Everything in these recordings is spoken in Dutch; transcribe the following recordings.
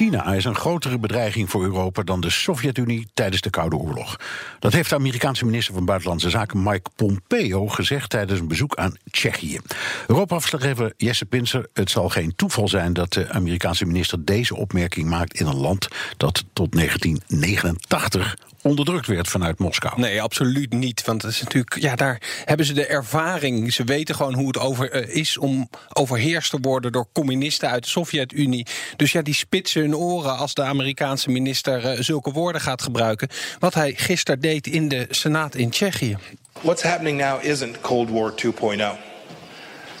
China is een grotere bedreiging voor Europa dan de Sovjet-Unie tijdens de Koude Oorlog. Dat heeft de Amerikaanse minister van Buitenlandse Zaken Mike Pompeo gezegd tijdens een bezoek aan Tsjechië. Europa-verslaggever Jesse Pinser, het zal geen toeval zijn dat de Amerikaanse minister deze opmerking maakt in een land dat tot 1989 onderdrukt werd vanuit Moskou. Nee, absoluut niet. Want het is natuurlijk, ja, daar hebben ze de ervaring. Ze weten gewoon hoe het over, uh, is om overheerst te worden door communisten uit de Sovjet-Unie. Dus ja, die spitsen hun oren als de Amerikaanse minister uh, zulke woorden gaat gebruiken. Wat hij gisteren deed in de Senaat in Tsjechië. What's happening now isn't Cold War 2.0.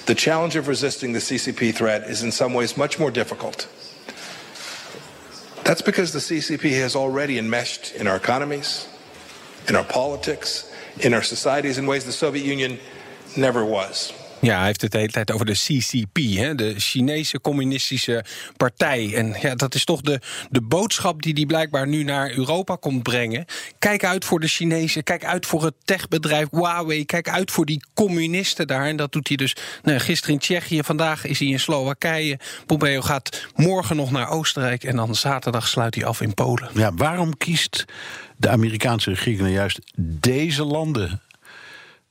The challenge of resisting the CCP threat is in some ways much more difficult. That's because the CCP has already enmeshed in our economies, in our politics, in our societies in ways the Soviet Union never was. Ja, hij heeft het de hele tijd over de CCP, hè, de Chinese Communistische Partij. En ja, dat is toch de, de boodschap die hij blijkbaar nu naar Europa komt brengen. Kijk uit voor de Chinezen, kijk uit voor het techbedrijf Huawei, kijk uit voor die communisten daar. En dat doet hij dus nou, gisteren in Tsjechië, vandaag is hij in Slowakije. Pompeo gaat morgen nog naar Oostenrijk en dan zaterdag sluit hij af in Polen. Ja, waarom kiest de Amerikaanse regering nou juist deze landen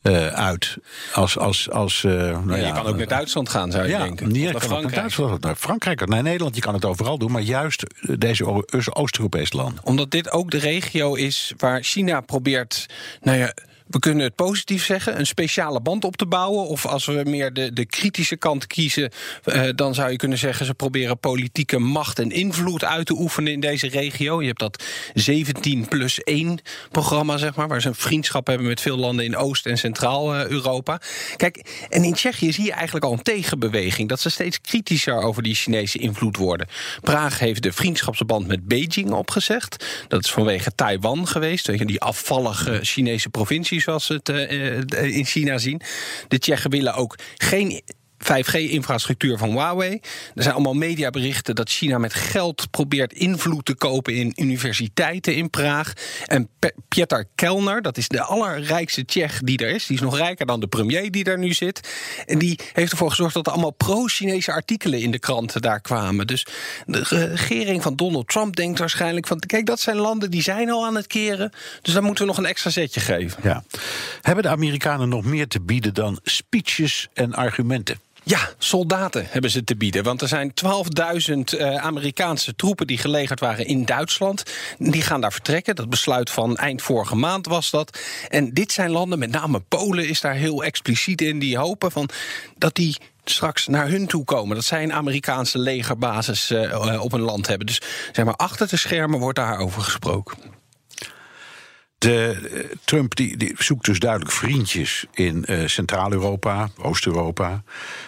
uh, uit. Als, als, als, uh, nou ja, je kan ook naar Duitsland gaan, zou je ja, denken. Naar Frankrijk. Duitsland, naar Frankrijk, naar Nederland. Je kan het overal doen, maar juist deze Oost-Europese landen. Omdat dit ook de regio is waar China probeert. Nou ja, we kunnen het positief zeggen, een speciale band op te bouwen. Of als we meer de, de kritische kant kiezen, uh, dan zou je kunnen zeggen... ze proberen politieke macht en invloed uit te oefenen in deze regio. Je hebt dat 17 plus 1 programma, zeg maar... waar ze een vriendschap hebben met veel landen in Oost- en Centraal-Europa. Kijk, en in Tsjechië zie je eigenlijk al een tegenbeweging... dat ze steeds kritischer over die Chinese invloed worden. Praag heeft de vriendschapsband met Beijing opgezegd. Dat is vanwege Taiwan geweest, die afvallige Chinese provincie zoals ze het uh, in China zien. De Tsjechen willen ook geen 5G-infrastructuur van Huawei. Er zijn allemaal mediaberichten dat China met geld probeert invloed te kopen in universiteiten in Praag. En Pieter Kellner, dat is de allerrijkste Tsjech die er is. Die is nog rijker dan de premier die daar nu zit. En die heeft ervoor gezorgd dat er allemaal pro-Chinese artikelen in de kranten daar kwamen. Dus de regering van Donald Trump denkt waarschijnlijk van... kijk, dat zijn landen die zijn al aan het keren. Dus dan moeten we nog een extra zetje geven. Ja. Hebben de Amerikanen nog meer te bieden dan speeches en argumenten? Ja, soldaten hebben ze te bieden. Want er zijn 12.000 uh, Amerikaanse troepen die gelegerd waren in Duitsland. Die gaan daar vertrekken. Dat besluit van eind vorige maand was dat. En dit zijn landen, met name Polen is daar heel expliciet in, die hopen van dat die straks naar hun toe komen. Dat zij een Amerikaanse legerbasis uh, op een land hebben. Dus zeg maar, achter de schermen wordt daarover gesproken. De, uh, Trump die, die, zoekt dus duidelijk vriendjes in uh, Centraal-Europa, Oost-Europa.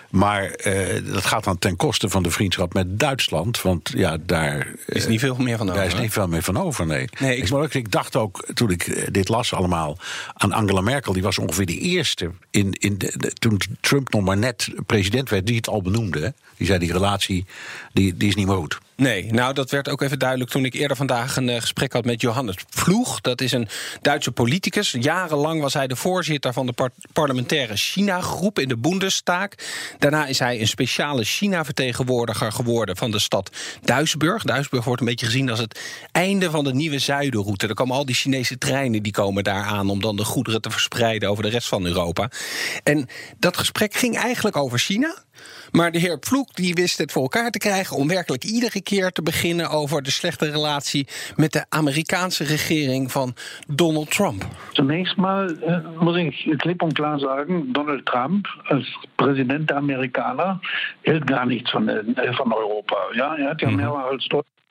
Maar uh, dat gaat dan ten koste van de vriendschap met Duitsland. Want ja, daar is niet veel meer van over. Daar is niet veel meer van over, nee. nee ik... Ik, ik dacht ook, toen ik dit las allemaal, aan Angela Merkel. Die was ongeveer de eerste, in, in de, de, toen Trump nog maar net president werd, die het al benoemde. Die zei, die relatie, die, die is niet meer goed. Nee, nou dat werd ook even duidelijk toen ik eerder vandaag een uh, gesprek had met Johannes Ploeg. Dat is een Duitse politicus. Jarenlang was hij de voorzitter van de par parlementaire China-groep in de Bundestag. Daarna is hij een speciale China-vertegenwoordiger geworden van de stad Duisburg. Duisburg wordt een beetje gezien als het einde van de nieuwe zuidenroute. Er komen al die Chinese treinen die komen daar aan om dan de goederen te verspreiden over de rest van Europa. En dat gesprek ging eigenlijk over China. Maar de heer Ploeg die wist het voor elkaar te krijgen om werkelijk iedere keer te beginnen over de slechte relatie met de Amerikaanse regering van Donald Trump. Zunächst mal äh, muss ich klipp und klar sagen, Donald Trump als Präsident der Amerikaner hält gar nichts von, äh, von Europa. Ja, er hat ja mhm.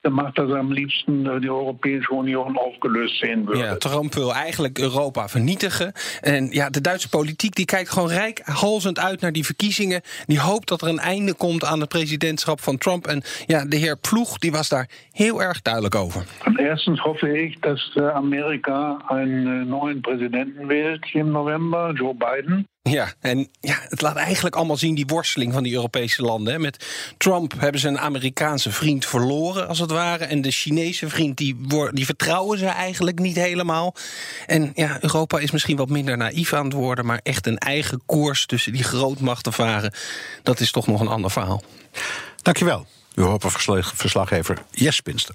Mehrmals gemacht dat am liefsten de Europese Unie opgelöst zien willen. Ja, Trump wil eigenlijk Europa vernietigen. En ja, de Duitse politiek die kijkt gewoon rijkhalzend uit naar die verkiezingen. Die hoopt dat er een einde komt aan het presidentschap van Trump. En ja, de heer Ploeg die was daar heel erg duidelijk over. Erstens hoffe ich, dass Amerika einen neuen Präsidenten wählt im November, Joe Biden. Ja, en ja, het laat eigenlijk allemaal zien die worsteling van die Europese landen. Hè. Met Trump hebben ze een Amerikaanse vriend verloren, als het ware. En de Chinese vriend, die, die vertrouwen ze eigenlijk niet helemaal. En ja, Europa is misschien wat minder naïef aan het worden... maar echt een eigen koers tussen die grootmachten varen... dat is toch nog een ander verhaal. Dankjewel, Europa-verslaggever Jes Pinster.